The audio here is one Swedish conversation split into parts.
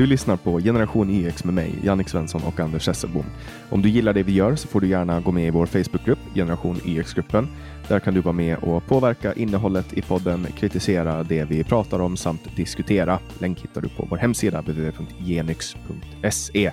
Du lyssnar på Generation YX med mig, Jannik Svensson och Anders Hesselbom. Om du gillar det vi gör så får du gärna gå med i vår Facebookgrupp, Generation e YX-gruppen. Där kan du vara med och påverka innehållet i podden, kritisera det vi pratar om samt diskutera. Länk hittar du på vår hemsida www.genyx.se.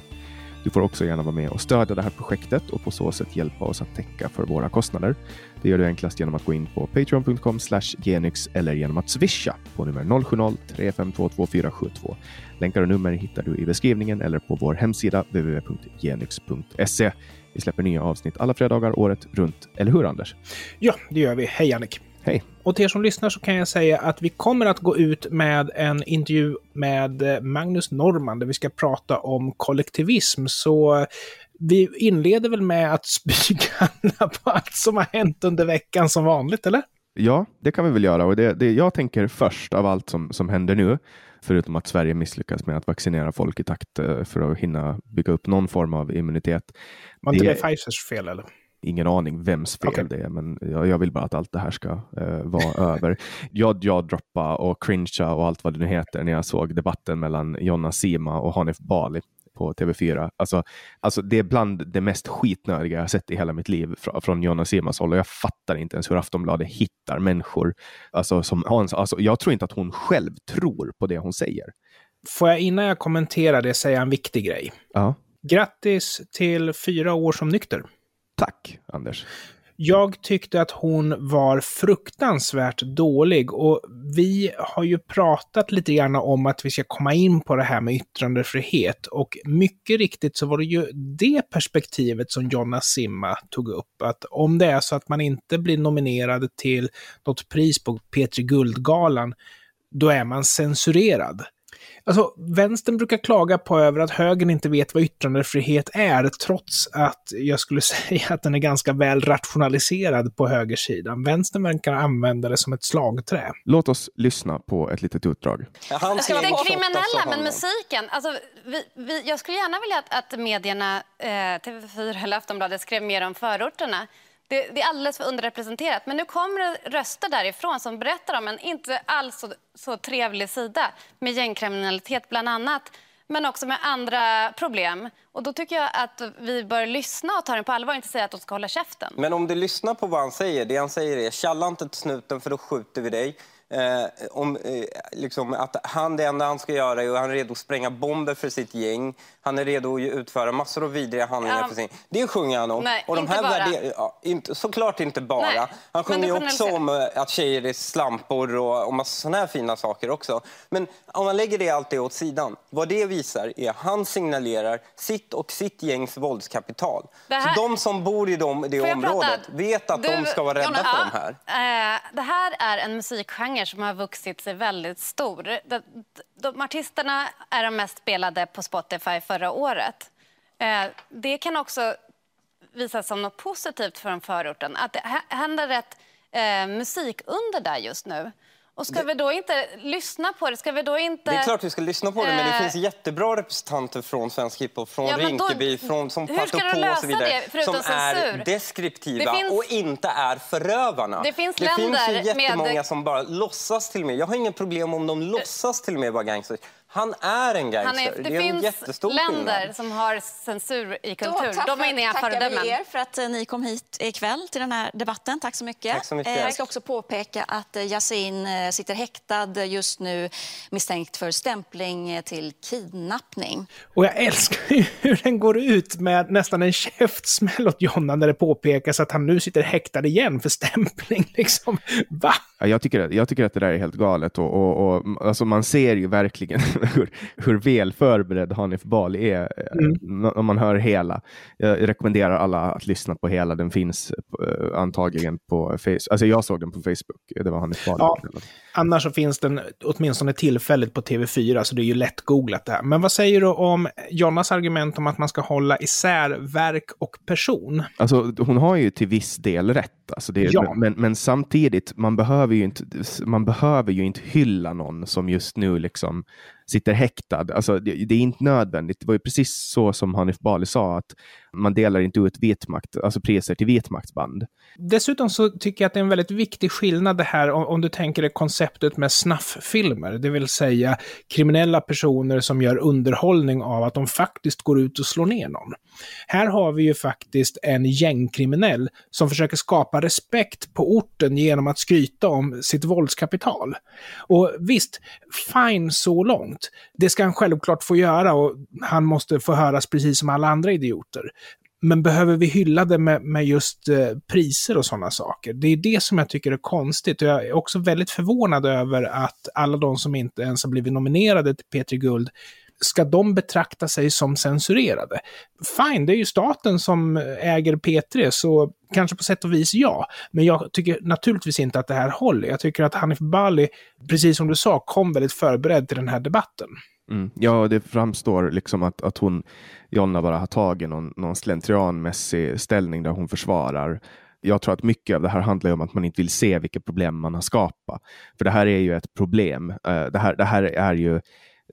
Du får också gärna vara med och stödja det här projektet och på så sätt hjälpa oss att täcka för våra kostnader. Det gör du enklast genom att gå in på patreon.com genyx eller genom att swisha på nummer 070-3522472. Länkar och nummer hittar du i beskrivningen eller på vår hemsida www.genyx.se. Vi släpper nya avsnitt alla fredagar året runt, eller hur Anders? Ja, det gör vi. Hej Annik. Hej! Och till er som lyssnar så kan jag säga att vi kommer att gå ut med en intervju med eh, Magnus Norman där vi ska prata om kollektivism. Så vi inleder väl med att spyga på allt som har hänt under veckan som vanligt, eller? Ja, det kan vi väl göra. Och det, det jag tänker först av allt som, som händer nu, förutom att Sverige misslyckas med att vaccinera folk i takt eh, för att hinna bygga upp någon form av immunitet. Var inte det, det Pfizers fel eller? Ingen aning vems fel okay. det är, men jag, jag, vill bara att allt det här ska uh, vara över. Jag, jag droppa och cringea och allt vad det nu heter när jag såg debatten mellan Jonna Sima och Hanif Bali på TV4. Alltså, alltså det är bland det mest skitnödiga jag sett i hela mitt liv från, från Jonna Simas håll och jag fattar inte ens hur Aftonbladet hittar människor. Alltså, som, alltså, jag tror inte att hon själv tror på det hon säger. Får jag innan jag kommenterar det säga en viktig grej? Ja. Grattis till fyra år som nykter. Tack, Anders. Jag tyckte att hon var fruktansvärt dålig och vi har ju pratat lite grann om att vi ska komma in på det här med yttrandefrihet och mycket riktigt så var det ju det perspektivet som Jonna Simma tog upp. Att om det är så att man inte blir nominerad till något pris på Petri Guldgalan, då är man censurerad. Alltså, vänstern brukar klaga på över att högern inte vet vad yttrandefrihet är, trots att jag skulle säga att den är ganska väl rationaliserad på högersidan. Vänstern verkar använda det som ett slagträ. Låt oss lyssna på ett litet utdrag. Den kriminella, men musiken. Alltså, vi, vi, jag skulle gärna vilja att, att medierna, eh, TV4 eller Aftonbladet, skrev mer om förorterna. Det, det, är alldeles för underrepresenterat. Men nu kommer det röster därifrån som berättar om en inte alls så, så trevlig sida med gängkriminalitet bland annat men också med andra problem. Och Då tycker jag att vi bör lyssna och ta den på allvar, inte säga att de ska hålla käften. Men om du lyssnar på vad han säger, det han säger är tjalla inte till snuten för då skjuter vi dig. Eh, om, eh, liksom, att han, det enda han ska göra är att han är redo att spränga bomber för sitt gäng. Han är redo att utföra massor av vidriga handlingar ja. för sin... Det sjunger han om. Nej, och de inte här bara. Värde... Ja, inte, såklart inte bara. Nej, han sjunger också om eh, att tjejer är slampor och, och massa såna här fina saker också. Men om man lägger det allt det åt sidan, vad det visar är att han signalerar sitt och sitt gängs våldskapital. Här... Så de som bor i de, det området vet att du, de ska vara rädda Jonna, för de här. Eh, det här är en musikgenre som har vuxit sig väldigt stor. De, de, artisterna är de mest spelade på Spotify förra året. Eh, det kan också visas som något positivt för en förorten. Att det händer ett eh, musikunder där just nu. Och ska det... vi då inte lyssna på det? Ska vi då inte... Det är klart vi ska lyssna på det, men det eh, finns jättebra representanter från svensk hiphop, från ja, Rinkeby, då... från, som passar på och så vidare, det, som censur? är deskriptiva finns... och inte är förövarna. Det finns, det finns ju jättemånga med... som bara låtsas till och med. Jag har inga problem om de låtsas till och med vara gangsters. Han är en gangster. Är, det, det finns länder skillnad. som har censur i kultur. Då, De är inga föredömen. vi er för att eh, ni kom hit ikväll till den här debatten. Tack så mycket. Tack så mycket. Eh, jag ska också påpeka att eh, Yasin sitter häktad just nu misstänkt för stämpling till kidnappning. Och jag älskar hur den går ut med nästan en käftsmäll åt Jonna när det påpekas att han nu sitter häktad igen för stämpling. Liksom. Va? Ja, jag, tycker, jag tycker att det där är helt galet och, och, och alltså man ser ju verkligen hur, hur väl förberedd Hanif Bali är mm. om man hör hela. Jag rekommenderar alla att lyssna på hela. Den finns uh, antagligen på Facebook. Alltså jag såg den på Facebook. Det var Hanif Bali. Ja, annars så finns den åtminstone tillfälligt på TV4, så det är ju lätt googlat det här. Men vad säger du om Jonas argument om att man ska hålla isär verk och person? Alltså, hon har ju till viss del rätt. Alltså det, ja. men, men, samtidigt, man behöver, ju inte, man behöver ju inte hylla någon som just nu liksom sitter häktad. Alltså, det, det, är inte nödvändigt. Det var ju precis så som Hanif Bali sa, att man delar inte ut vitmakt, alltså priser till vitmaktsband. Dessutom så tycker jag att det är en väldigt viktig skillnad det här om, om du tänker det konceptet med snafffilmer, det vill säga kriminella personer som gör underhållning av att de faktiskt går ut och slår ner någon. Här har vi ju faktiskt en gängkriminell som försöker skapa respekt på orten genom att skryta om sitt våldskapital. Och visst, fine så långt. Det ska han självklart få göra och han måste få höras precis som alla andra idioter. Men behöver vi hylla det med, med just eh, priser och sådana saker? Det är det som jag tycker är konstigt. Och jag är också väldigt förvånad över att alla de som inte ens har blivit nominerade till P3 Guld ska de betrakta sig som censurerade? Fine, det är ju staten som äger P3, så kanske på sätt och vis ja. Men jag tycker naturligtvis inte att det här håller. Jag tycker att Hanif Bali, precis som du sa, kom väldigt förberedd till den här debatten. Mm. Ja, det framstår liksom att, att hon, Jonna, bara har tagit någon, någon slentrianmässig ställning där hon försvarar jag tror att mycket av det här handlar om att man inte vill se vilka problem man har skapat. För det här är ju ett problem. Eh, det här, det här är ju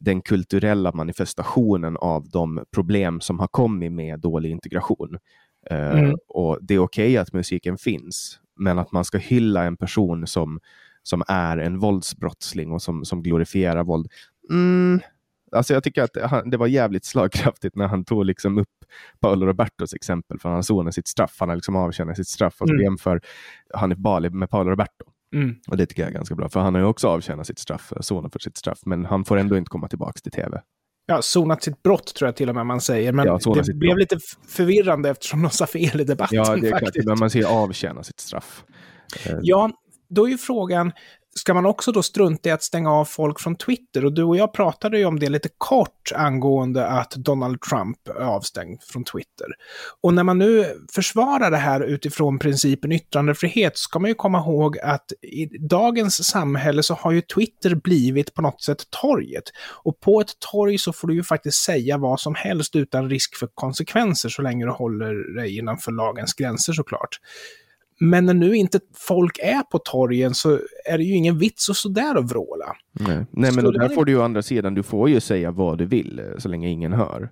den kulturella manifestationen av de problem som har kommit med dålig integration. Eh, mm. och Det är okej okay att musiken finns, men att man ska hylla en person som, som är en våldsbrottsling och som, som glorifierar våld. Mm, alltså jag tycker att han, det var jävligt slagkraftigt när han tog liksom upp Paolo Robertos exempel, för han sonar sitt straff. Han har liksom avtjänat sitt straff och mm. jämför Hanif Bali med Paolo Roberto. Mm. Och Det tycker jag är ganska bra, för han har ju också avtjänat sitt straff, sonat för sitt straff, men han får ändå inte komma tillbaka till tv. Ja, sonat sitt brott tror jag till och med man säger, men ja, det blev brott. lite förvirrande eftersom de sa fel i debatten. Ja, det är faktiskt. klart, men man säger avtjäna sitt straff. Ja, då är ju frågan, ska man också då strunta i att stänga av folk från Twitter? Och du och jag pratade ju om det lite kort angående att Donald Trump är avstängd från Twitter. Och när man nu försvarar det här utifrån principen yttrandefrihet ska man ju komma ihåg att i dagens samhälle så har ju Twitter blivit på något sätt torget. Och på ett torg så får du ju faktiskt säga vad som helst utan risk för konsekvenser så länge du håller dig innanför lagens gränser såklart. Men när nu inte folk är på torgen så är det ju ingen vits att sådär och vråla. Nej, Nej men där får du ju å andra sidan, du får ju säga vad du vill eh, så länge ingen hör.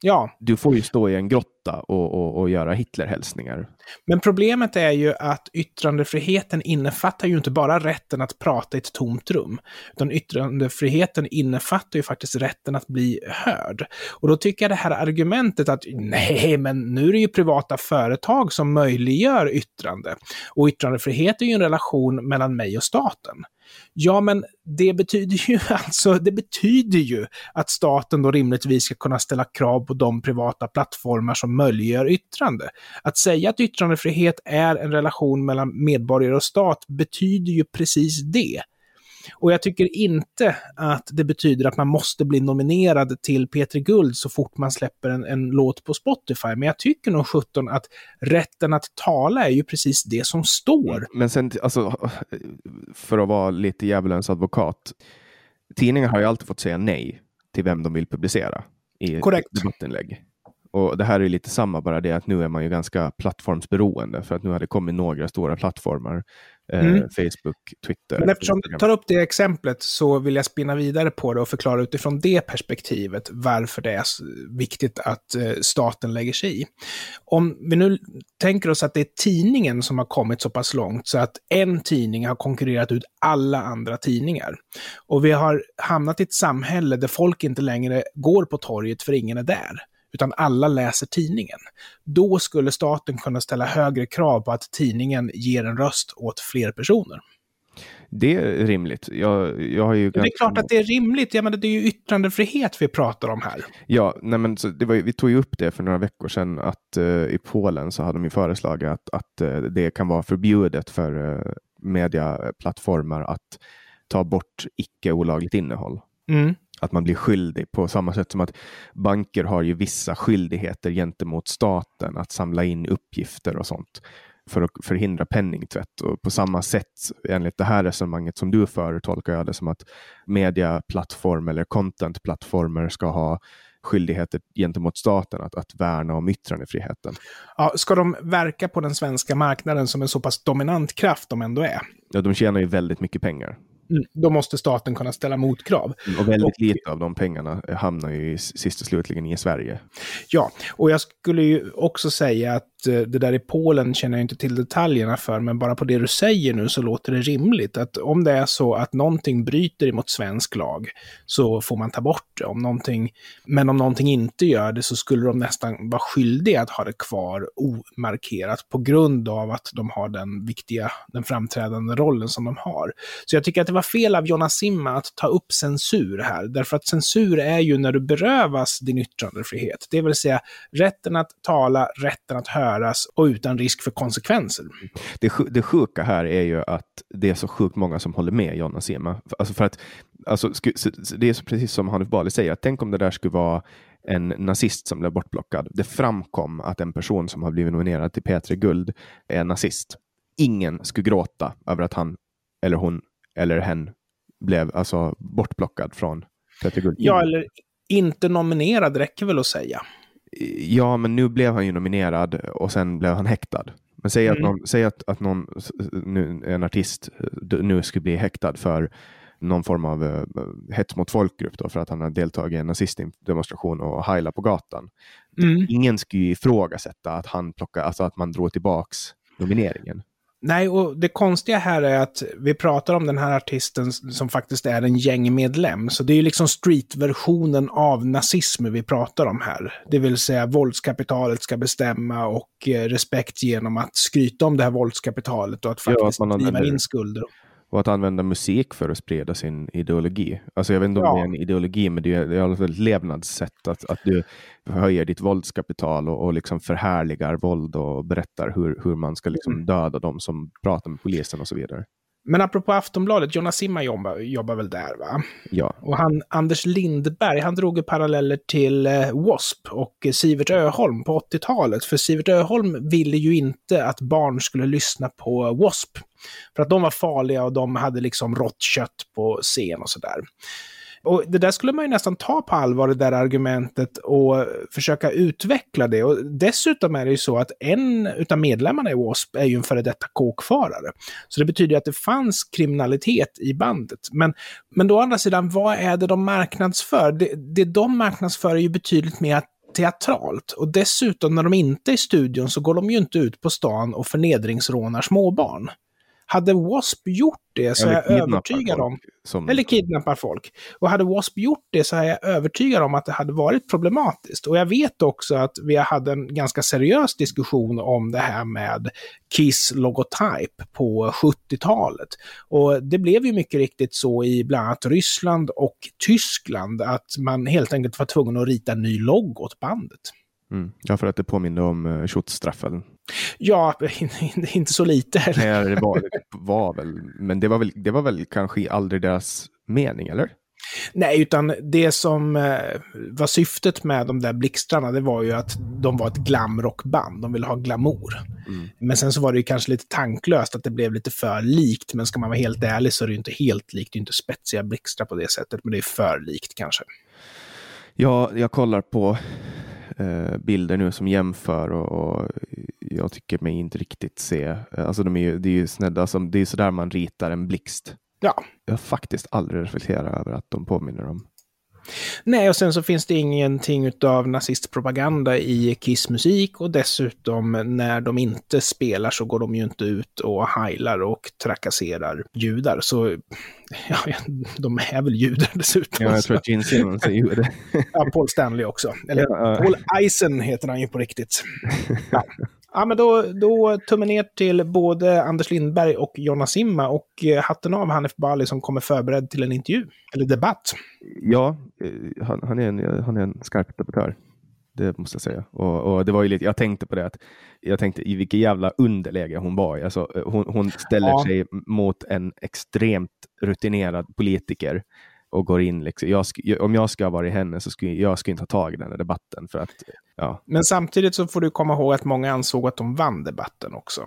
Ja. Du får ju stå i en grotta och, och, och göra Hitlerhälsningar. Men problemet är ju att yttrandefriheten innefattar ju inte bara rätten att prata i ett tomt rum, utan yttrandefriheten innefattar ju faktiskt rätten att bli hörd. Och då tycker jag det här argumentet att nej, men nu är det ju privata företag som möjliggör yttrande. Och yttrandefrihet är ju en relation mellan mig och staten. Ja, men det betyder ju alltså, det betyder ju att staten då rimligtvis ska kunna ställa krav på de privata plattformar som möjliggör yttrande. Att säga att yttrandefrihet är en relation mellan medborgare och stat betyder ju precis det. Och jag tycker inte att det betyder att man måste bli nominerad till P3 Guld så fort man släpper en, en låt på Spotify. Men jag tycker nog 17 att rätten att tala är ju precis det som står. Mm, men sen, alltså, för att vara lite djävulens advokat. Tidningar har ju alltid fått säga nej till vem de vill publicera i Korrekt. debattinlägg. Och Det här är lite samma, bara det att nu är man ju ganska plattformsberoende för att nu har det kommit några stora plattformar mm. Facebook, Twitter. Men eftersom du tar upp det exemplet så vill jag spinna vidare på det och förklara utifrån det perspektivet varför det är viktigt att eh, staten lägger sig i. Om vi nu tänker oss att det är tidningen som har kommit så pass långt så att en tidning har konkurrerat ut alla andra tidningar. Och vi har hamnat i ett samhälle där folk inte längre går på torget för ingen är där utan alla läser tidningen. Då skulle staten kunna ställa högre krav på att tidningen ger en röst åt fler personer. Det är rimligt. Jag, jag har ju det är klart att det är rimligt. Jag menar, det är ju yttrandefrihet vi pratar om här. Ja, nej men så det var, vi tog ju upp det för några veckor sedan att uh, i Polen så hade de ju föreslagit att, att uh, det kan vara förbjudet för uh, mediaplattformar att ta bort icke olagligt innehåll. Mm att man blir skyldig på samma sätt som att banker har ju vissa skyldigheter gentemot staten att samla in uppgifter och sånt för att förhindra penningtvätt. Och på samma sätt, enligt det här resonemanget som du för, tolkar jag det som att mediaplattformar eller contentplattformar ska ha skyldigheter gentemot staten att, att värna om yttrandefriheten. Ja, ska de verka på den svenska marknaden som en så pass dominant kraft de ändå är? Ja, de tjänar ju väldigt mycket pengar. Mm, då måste staten kunna ställa motkrav. Mm, och väldigt och, lite av de pengarna hamnar ju sist och slutligen i Sverige. Ja, och jag skulle ju också säga att Eh, det där i Polen känner jag inte till detaljerna för, men bara på det du säger nu så låter det rimligt. Att om det är så att någonting bryter emot svensk lag så får man ta bort det. Om någonting, men om någonting inte gör det så skulle de nästan vara skyldiga att ha det kvar omarkerat på grund av att de har den viktiga, den framträdande rollen som de har. Så jag tycker att det var fel av Jonna Simma att ta upp censur här, därför att censur är ju när du berövas din yttrandefrihet, det vill säga rätten att tala, rätten att höra göras och utan risk för konsekvenser. Det, det sjuka här är ju att det är så sjukt många som håller med Jonna Sema. Alltså för att, alltså, det är så precis som Hanif Bali säger, att tänk om det där skulle vara en nazist som blev bortplockad. Det framkom att en person som har blivit nominerad till P3 Guld är nazist. Ingen skulle gråta över att han eller hon eller hen blev alltså bortplockad från P3 Guld. Ja, eller inte nominerad räcker väl att säga. Ja, men nu blev han ju nominerad och sen blev han häktad. Men säg mm. att någon, säg att, att någon nu, en artist nu skulle bli häktad för någon form av uh, hets mot folkgrupp då, för att han har deltagit i en nazistdemonstration och heilat på gatan. Mm. Ingen skulle ifrågasätta att han plockar, alltså att man drog tillbaks nomineringen. Nej, och det konstiga här är att vi pratar om den här artisten som faktiskt är en gängmedlem. Så det är ju liksom streetversionen av nazism vi pratar om här. Det vill säga våldskapitalet ska bestämma och eh, respekt genom att skryta om det här våldskapitalet och att faktiskt ja, driva in skulder och att använda musik för att sprida sin ideologi. Alltså jag vet inte om ja. det är en ideologi, men det är alla fall ett levnadssätt att, att du höjer ditt våldskapital och, och liksom förhärligar våld och berättar hur, hur man ska liksom mm. döda de som pratar med polisen och så vidare. Men apropå Aftonbladet, Jonas Simma jobbar, jobbar väl där va? Ja. Och han, Anders Lindberg, han drog paralleller till eh, W.A.S.P. och Sivert Öholm på 80-talet. För Sivert Öholm ville ju inte att barn skulle lyssna på W.A.S.P. För att de var farliga och de hade liksom rått kött på scen och sådär. Och det där skulle man ju nästan ta på allvar, det där argumentet, och försöka utveckla det. Och dessutom är det ju så att en av medlemmarna i W.A.S.P. är ju en före detta kåkfarare. Så det betyder att det fanns kriminalitet i bandet. Men, men då å andra sidan, vad är det de marknadsför? Det, det de marknadsför är ju betydligt mer teatralt. Och dessutom, när de inte är i studion så går de ju inte ut på stan och förnedringsrånar småbarn. Hade W.A.S.P. gjort det så är jag övertygad om... Som... Eller kidnappar folk. Och hade W.A.S.P. gjort det så är jag övertygad om att det hade varit problematiskt. Och jag vet också att vi hade en ganska seriös diskussion om det här med Kiss logotyp på 70-talet. Och det blev ju mycket riktigt så i bland annat Ryssland och Tyskland att man helt enkelt var tvungen att rita en ny logo åt bandet. Mm. Ja, för att det påminner om uh, Schutzstraffen. Ja, inte så lite. Nej, det var, det var väl, men det var väl, det var väl kanske aldrig deras mening, eller? Nej, utan det som eh, var syftet med de där blixtrarna, det var ju att de var ett glamrockband. De ville ha glamour. Mm. Men sen så var det ju kanske lite tanklöst att det blev lite för likt. Men ska man vara helt ärlig så är det ju inte helt likt. Det är inte spetsiga blixtrar på det sättet, men det är för likt kanske. Ja, jag kollar på bilder nu som jämför och, och, jag tycker mig inte riktigt se. Alltså de är ju, det är ju snedda, alltså, det är sådär man ritar en blixt. Ja. Jag har faktiskt aldrig reflekterat över att de påminner om Nej, och sen så finns det ingenting av nazistpropaganda i Kiss-musik och dessutom när de inte spelar så går de ju inte ut och heilar och trakasserar judar. Så ja, de är väl judar dessutom. Ja, jag tror att Gene Simmons är jude. ja, Paul Stanley också. Eller ja, Paul Eisen heter han ju på riktigt. Ja. Ja, men då, då tummen ner till både Anders Lindberg och Jonna Simma och eh, hatten av Hanif Bali som kommer förberedd till en intervju, eller debatt. Ja, eh, han, han, är, en, han är en skarp debattör. Det måste jag säga. Och, och, det var ju lite, jag tänkte på det att jag tänkte i vilket jävla underläge hon var i. Alltså, eh, hon, hon ställer ja. sig mot en extremt rutinerad politiker och går in. Liksom. Jag, om jag ska vara i henne så skulle jag skulle inte ha tagit den här debatten. För att, ja. Men samtidigt så får du komma ihåg att många ansåg att de vann debatten också.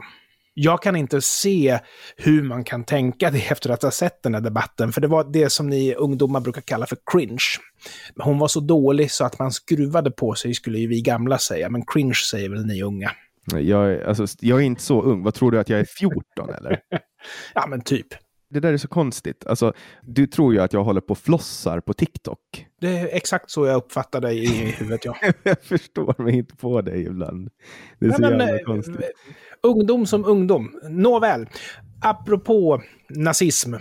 Jag kan inte se hur man kan tänka det efter att ha sett den här debatten, för det var det som ni ungdomar brukar kalla för cringe. Hon var så dålig så att man skruvade på sig, skulle ju vi gamla säga, men cringe säger väl ni unga. Jag alltså, jag är inte så ung. Vad tror du att jag är 14 eller? ja, men typ. Det där är så konstigt. Alltså, du tror ju att jag håller på och flossar på TikTok. Det är exakt så jag uppfattar dig i huvudet, ja. jag förstår mig inte på dig ibland. Det är Nej, så men, jävla eh, konstigt. Ungdom som ungdom. Nåväl, apropå nazism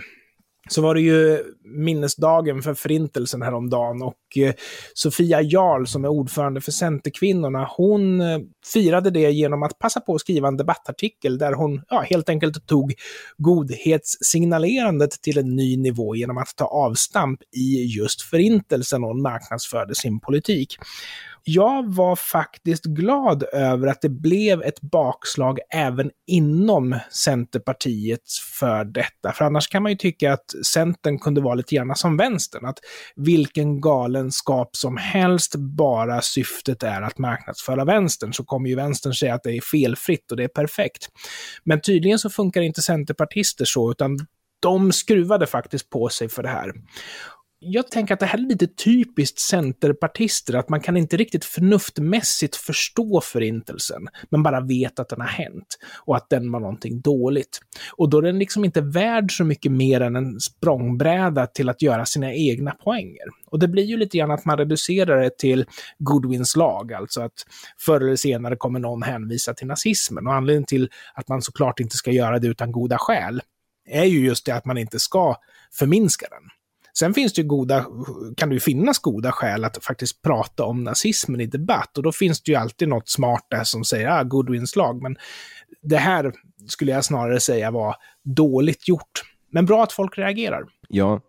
så var det ju minnesdagen för förintelsen häromdagen och eh, Sofia Jarl som är ordförande för Centerkvinnorna, hon eh, firade det genom att passa på att skriva en debattartikel där hon ja, helt enkelt tog godhetssignalerandet till en ny nivå genom att ta avstamp i just förintelsen och marknadsförde sin politik jag var faktiskt glad över att det blev ett bakslag även inom Centerpartiet för detta. För annars kan man ju tycka att Centern kunde vara lite grann som vänstern. Att vilken galenskap som helst, bara syftet är att marknadsföra vänstern, så kommer ju vänstern säga att det är felfritt och det är perfekt. Men tydligen så funkar inte centerpartister så, utan de skruvade faktiskt på sig för det här jag tänker att det här är lite typiskt centerpartister, att man kan inte riktigt förnuftmässigt förstå förintelsen, men bara vet att den har hänt och att den var någonting dåligt. Och då är den liksom inte värd så mycket mer än en språngbräda till att göra sina egna poänger. Och det blir ju lite grann att man reducerar det till Goodwins lag, alltså att förr eller senare kommer någon hänvisa till nazismen. Och anledningen till att man såklart inte ska göra det utan goda skäl är ju just det att man inte ska förminska den. Sen finns det ju goda, kan det ju finnas goda skäl att faktiskt prata om nazismen i debatt. Och då finns det ju alltid något smart där som säger, ah, Goodwins lag. Men det här skulle jag snarare säga var dåligt gjort. Men bra att folk reagerar. Ja.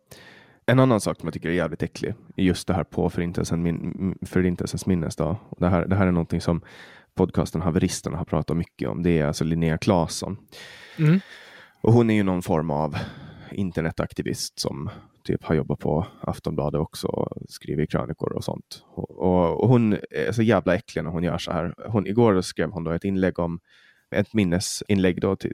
En annan sak som jag tycker är jävligt äcklig är just det här på förintelsen, min, Förintelsens minnesdag. Det här, det här är någonting som podcasten Haveristerna har pratat mycket om. Det är alltså Linnea Claesson. Mm. Och hon är ju någon form av internetaktivist som typ har jobbat på Aftonbladet också och skrivit krönikor och sånt. Och, och, och, hon är så jävla äcklig när hon gör så här. Hon, igår skrev hon då ett inlägg om ett minnesinlägg då till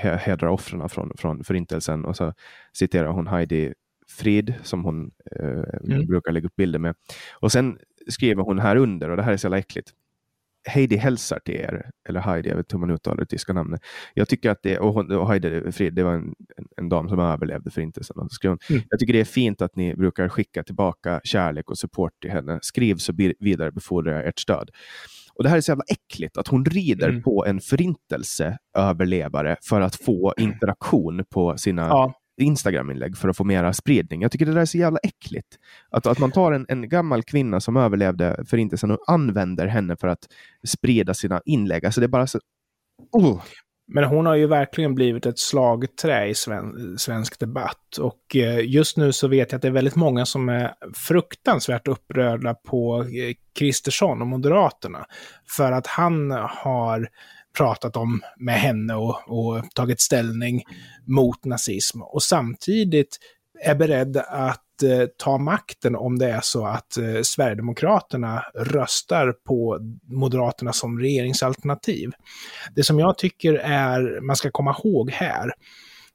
hedra offren från, från förintelsen och så citerar hon Heidi Frid som hon eh, mm. brukar lägga upp bilder med. Och sen skriver hon här under, och det här är så jävla äckligt. Heidi hälsar till er, eller Heidi, jag vet inte hur man uttalar det tyska namnet. Jag tycker att det, och, och Heidi Frid, det var en, en, dam som överlevde förintelsen. mm. Jag tycker det är fint att ni brukar skicka tillbaka kärlek och support till henne. Skriv så vidarebefordrar jag ert stöd. Och Det här är så jävla äckligt, att hon rider mm. på en förintelseöverlevare för att få interaktion på sina ja. Instagram-inlägg för att få mera spridning. Jag tycker det där är så jävla äckligt. Att, att man tar en, en gammal kvinna som överlevde förintelsen och använder henne för att sprida sina inlägg. Alltså det är bara så... Oh. Men hon har ju verkligen blivit ett slagträ i sven svensk debatt. Och eh, just nu så vet jag att det är väldigt många som är fruktansvärt upprörda på eh, Kristersson och Moderaterna. För att han har pratat om med henne och, och tagit ställning mot nazism. Och samtidigt är beredd att eh, ta makten om det är så att eh, Sverigedemokraterna röstar på Moderaterna som regeringsalternativ. Det som jag tycker är, man ska komma ihåg här,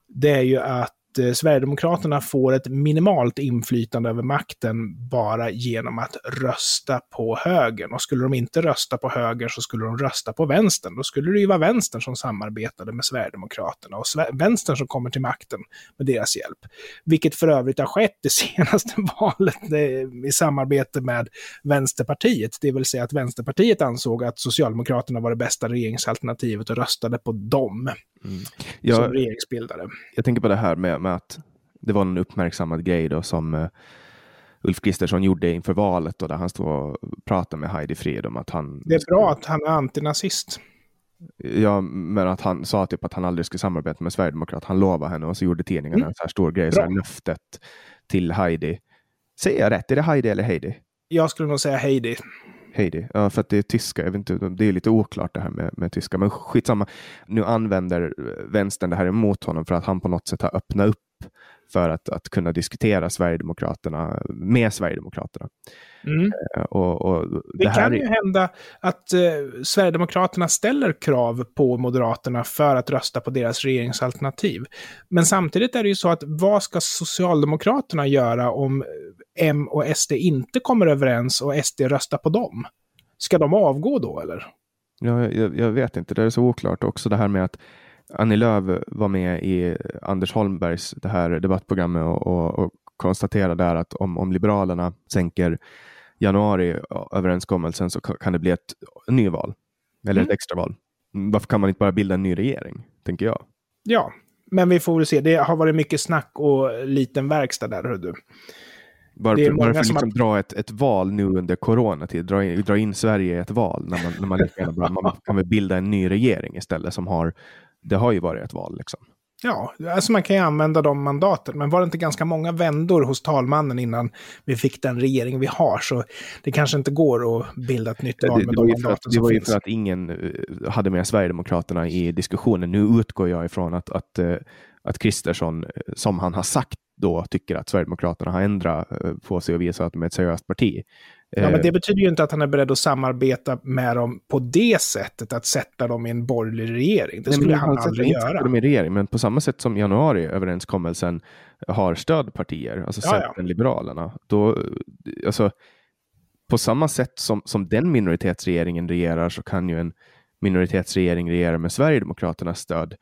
det är ju att eh, Sverigedemokraterna får ett minimalt inflytande över makten bara genom att rösta på högern. Och skulle de inte rösta på högern så skulle de rösta på vänstern. Då skulle det ju vara vänstern som samarbetade med Sverigedemokraterna och vänstern som kommer till makten med deras hjälp. Vilket för övrigt har skett det senaste valet eh, i samarbete med Vänsterpartiet. Det vill säga att Vänsterpartiet ansåg att Socialdemokraterna var det bästa regeringsalternativet och röstade på dem. Mm. Jag, som regeringsbildare. Jag tänker på det här med, med att det var en uppmärksammad grej då som uh, Ulf Kristersson gjorde inför valet då, där han stod och pratade med Heidi Frid om att han... Det är bra att han är antinazist. Ja, men att han sa typ att han aldrig skulle samarbeta med Sverigedemokrat. Han lovade henne och så gjorde tidningen mm. en så här stor grej, så här löftet till Heidi. Säger jag rätt? Är det Heidi eller Heidi? Jag skulle nog säga Heidi. Heidi. Ja, för att det är tyska. Jag vet inte, det är lite oklart det här med, med tyska, men skitsamma. Nu använder vänstern det här emot honom för att han på något sätt har öppnat upp för att, att kunna diskutera Sverigedemokraterna med Sverigedemokraterna. Mm. Eh, och, och det, det kan är... ju hända att eh, Sverigedemokraterna ställer krav på Moderaterna för att rösta på deras regeringsalternativ. Men samtidigt är det ju så att vad ska Socialdemokraterna göra om M och SD inte kommer överens och SD röstar på dem? Ska de avgå då eller? Ja, jag, jag vet inte, det är så oklart också det här med att Annie Lööf var med i Anders Holmbergs det här debattprogrammet och, och, och konstaterade där att om, om Liberalerna sänker januariöverenskommelsen så kan det bli ett nyval eller mm. ett extraval. Varför kan man inte bara bilda en ny regering, tänker jag. Ja, men vi får väl se. Det har varit mycket snack och liten verkstad där, hör du. Varför, varför liksom har... dra ett, ett val nu under coronatid? Dra in, dra in Sverige i ett val när man, när man, man kan väl bilda en ny regering istället som har, det har ju varit ett val liksom. Ja, alltså man kan ju använda de mandaten, men var det inte ganska många vändor hos talmannen innan vi fick den regering vi har, så det kanske inte går att bilda ett nytt val med det, de mandaten att, Det var ju för att ingen eh, hade med Sverigedemokraterna i diskussionen. Nu utgår jag ifrån att, att, eh, att Kristersson, eh, som han har sagt då, tycker att Sverigedemokraterna har ändrat på sig och visat att de är ett seriöst parti. Ja, men det betyder ju inte att han är beredd att samarbeta med dem på det sättet, att sätta dem i en borgerlig regering. Det skulle Nej, han, han aldrig göra. Dem i regering, men på samma sätt som januariöverenskommelsen har stödpartier, alltså ja, Centern, ja. Liberalerna, då, alltså, på samma sätt som, som den minoritetsregeringen regerar så kan ju en minoritetsregering regera med Sverigedemokraternas stöd.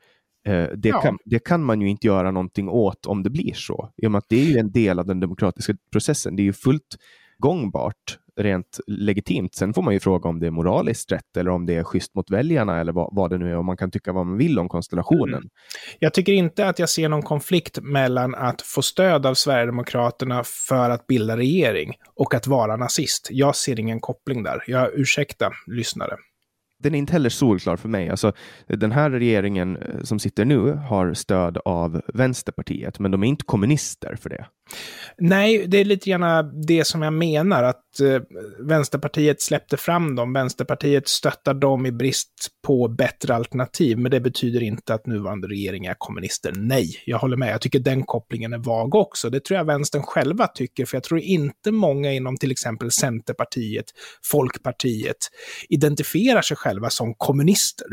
Eh, det, ja. kan, det kan man ju inte göra någonting åt om det blir så, i och med att det är ju en del av den demokratiska processen. Det är ju fullt gångbart rent legitimt. Sen får man ju fråga om det är moraliskt rätt eller om det är schysst mot väljarna eller vad, vad det nu är. Och man kan tycka vad man vill om konstellationen. Mm. Jag tycker inte att jag ser någon konflikt mellan att få stöd av Sverigedemokraterna för att bilda regering och att vara nazist. Jag ser ingen koppling där. Jag ursäkta lyssnare den är inte heller solklar för mig. Alltså, den här regeringen eh, som sitter nu har stöd av Vänsterpartiet, men de är inte kommunister för det. Nej, det är lite grann det som jag menar, att eh, Vänsterpartiet släppte fram dem. Vänsterpartiet stöttar dem i brist på bättre alternativ, men det betyder inte att nuvarande regering är kommunister. Nej, jag håller med. Jag tycker den kopplingen är vag också. Det tror jag vänstern själva tycker, för jag tror inte många inom till exempel Centerpartiet, Folkpartiet identifierar sig själva som kommunister.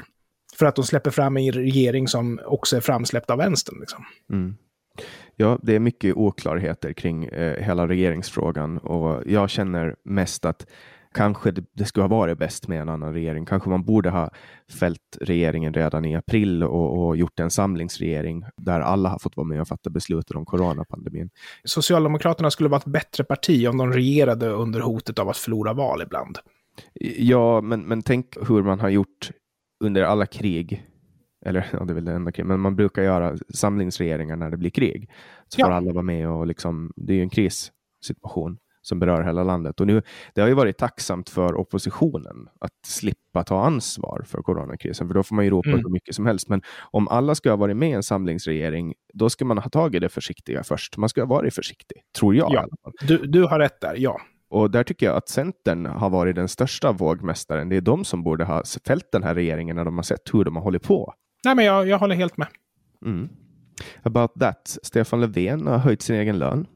För att de släpper fram en regering som också är framsläppt av vänstern. Liksom. Mm. Ja, det är mycket oklarheter kring eh, hela regeringsfrågan och jag känner mest att kanske det, det skulle ha varit bäst med en annan regering. Kanske man borde ha fällt regeringen redan i april och, och, gjort en samlingsregering där alla har fått vara med och fatta beslut om coronapandemin. Socialdemokraterna skulle vara ett bättre parti om de regerade under hotet av att förlora val ibland. Ja, men, men tänk hur man har gjort under alla krig eller ja, det är väl det enda krig, men man brukar göra samlingsregeringar när det blir krig. Så ja. får alla vara med och liksom, det är ju en krissituation som berör hela landet. Och nu, det har ju varit tacksamt för oppositionen att slippa ta ansvar för coronakrisen, för då får man ju ropa mm. hur mycket som helst. Men om alla ska ha varit med i en samlingsregering, då ska man ha tagit det försiktiga först. Man ska ha varit försiktig, tror jag. Ja. Du, du har rätt där, ja. Och där tycker jag att Centern har varit den största vågmästaren. Det är de som borde ha fällt den här regeringen när de har sett hur de har hållit på. Nej, men jag, jag håller helt med. Mm. About that. Stefan Löfven har höjt sin egen lön.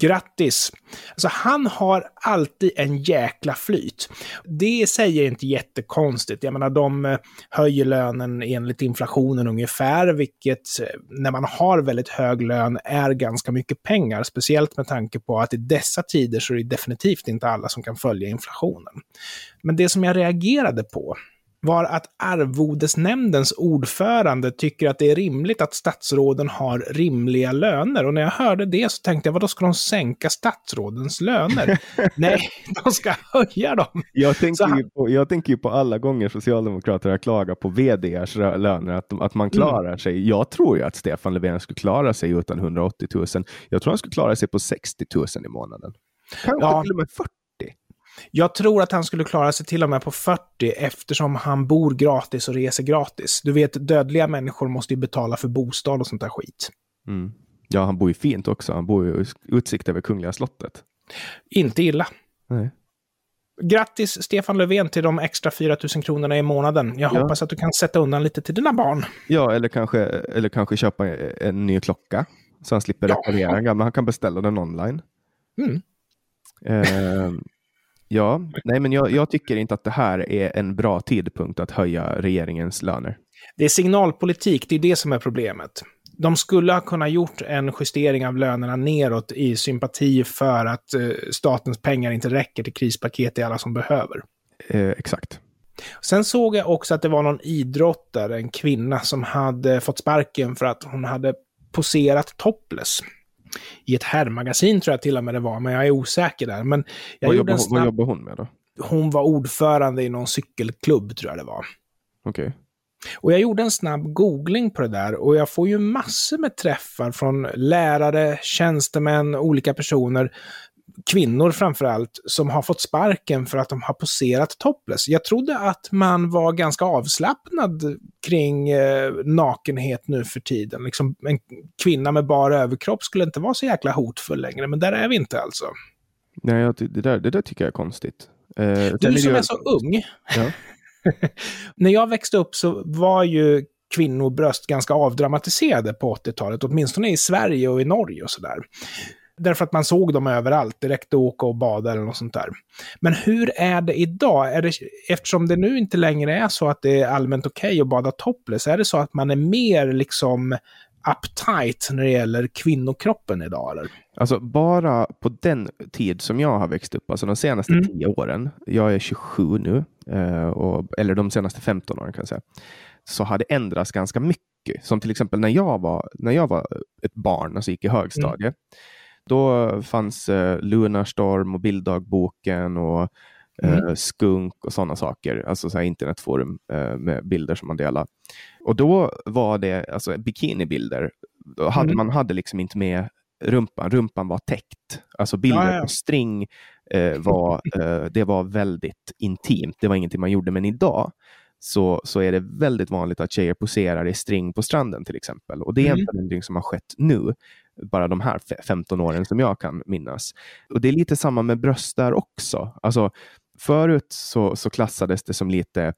Grattis! Alltså han har alltid en jäkla flyt. Det säger inte jättekonstigt. Jag menar, de eh, höjer lönen enligt inflationen ungefär, vilket eh, när man har väldigt hög lön är ganska mycket pengar. Speciellt med tanke på att i dessa tider så är det definitivt inte alla som kan följa inflationen. Men det som jag reagerade på var att arvodesnämndens ordförande tycker att det är rimligt att statsråden har rimliga löner. Och när jag hörde det så tänkte jag, vad då ska de sänka statsrådens löner? Nej, de ska höja dem. Jag tänker, ju på, jag tänker ju på alla gånger Socialdemokrater har klagat på vdrs löner, att, de, att man klarar mm. sig. Jag tror ju att Stefan Löfven skulle klara sig utan 180 000. Jag tror han skulle klara sig på 60 000 i månaden. Kanske ja. till och med 40. Jag tror att han skulle klara sig till och med på 40 eftersom han bor gratis och reser gratis. Du vet, dödliga människor måste ju betala för bostad och sånt där skit. Mm. Ja, han bor ju fint också. Han bor ju utsikt över Kungliga slottet. Inte illa. Nej. Grattis Stefan Löfven till de extra 4 000 kronorna i månaden. Jag ja. hoppas att du kan sätta undan lite till dina barn. Ja, eller kanske, eller kanske köpa en ny klocka så han slipper reparera ja. en gammal. Han kan beställa den online. Mm. Eh, Ja, nej men jag, jag, tycker inte att det här är en bra tidpunkt att höja regeringens löner. Det är signalpolitik, det är det som är problemet. De skulle ha kunnat gjort en justering av lönerna neråt i sympati för att eh, statens pengar inte räcker till krispaket till alla som behöver. Eh, exakt. Sen såg jag också att det var någon idrottare, en kvinna, som hade fått sparken för att hon hade poserat topless. I ett herrmagasin tror jag till och med det var, men jag är osäker där. Men jag vad, jobbar, snabb... vad jobbar hon med då? Hon var ordförande i någon cykelklubb, tror jag det var. Okej. Okay. Och jag gjorde en snabb googling på det där och jag får ju massor med träffar från lärare, tjänstemän, olika personer kvinnor framför allt, som har fått sparken för att de har poserat topless. Jag trodde att man var ganska avslappnad kring eh, nakenhet nu för tiden. Liksom, en kvinna med bara överkropp skulle inte vara så jäkla hotfull längre, men där är vi inte alltså. Nej, det där, det där tycker jag är konstigt. Eh, du som är så ung. Ja. När jag växte upp så var ju kvinnobröst ganska avdramatiserade på 80-talet, åtminstone i Sverige och i Norge och sådär. Därför att man såg dem överallt. Räckte att åka och bada eller något sånt där. Men hur är det idag? Är det, eftersom det nu inte längre är så att det är allmänt okej okay att bada topless, är det så att man är mer liksom uptight när det gäller kvinnokroppen idag? Eller? Alltså bara på den tid som jag har växt upp, alltså de senaste mm. tio åren, jag är 27 nu, eh, och, eller de senaste 15 åren kan jag säga, så har det ändrats ganska mycket. Som till exempel när jag var, när jag var ett barn, alltså gick i högstadiet, mm då fanns eh, Lunarstorm och Bilddagboken och eh, mm. Skunk och sådana saker, alltså så internetforum eh, med bilder som man delar. Och då var det alltså bikinibilder. Då hade, mm. Man hade liksom inte med rumpan, rumpan var täckt. Alltså bilder ja, ja. på string eh, var, eh, det var väldigt intimt. Det var ingenting man gjorde, men idag så, så är det väldigt vanligt att tjejer poserar i string på stranden till exempel. Och det är en mm. förändring som har skett nu bara de här 15 åren som jag kan minnas. Och det är lite samma med bröst där också. Alltså, förut så, så klassades det som lite,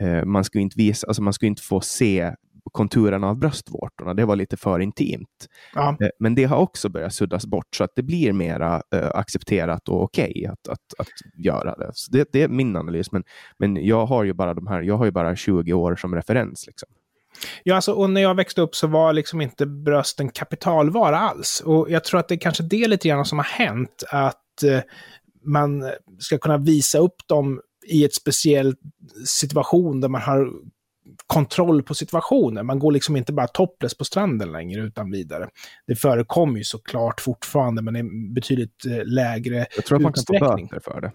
eh, man skulle inte visa, alltså man skulle inte få se konturerna av bröstvårtorna. Det var lite för intimt. Ja. Eh, men det har också börjat suddas bort så att det blir mera eh, accepterat och okej okay att, att, att göra det. det. det. är min analys, men, men jag har ju bara de här, jag har ju bara 20 år som referens. Liksom. Ja, alltså, och när jag växte upp så var liksom inte bröst en kapitalvara alls. Och jag tror att det är kanske det lite grann som har hänt, att eh, man ska kunna visa upp dem i ett speciellt situation där man har kontroll på situationen. Man går liksom inte bara topless på stranden längre utan vidare. Det förekommer ju såklart fortfarande, men i betydligt eh, lägre Jag tror att man kan få böter för det.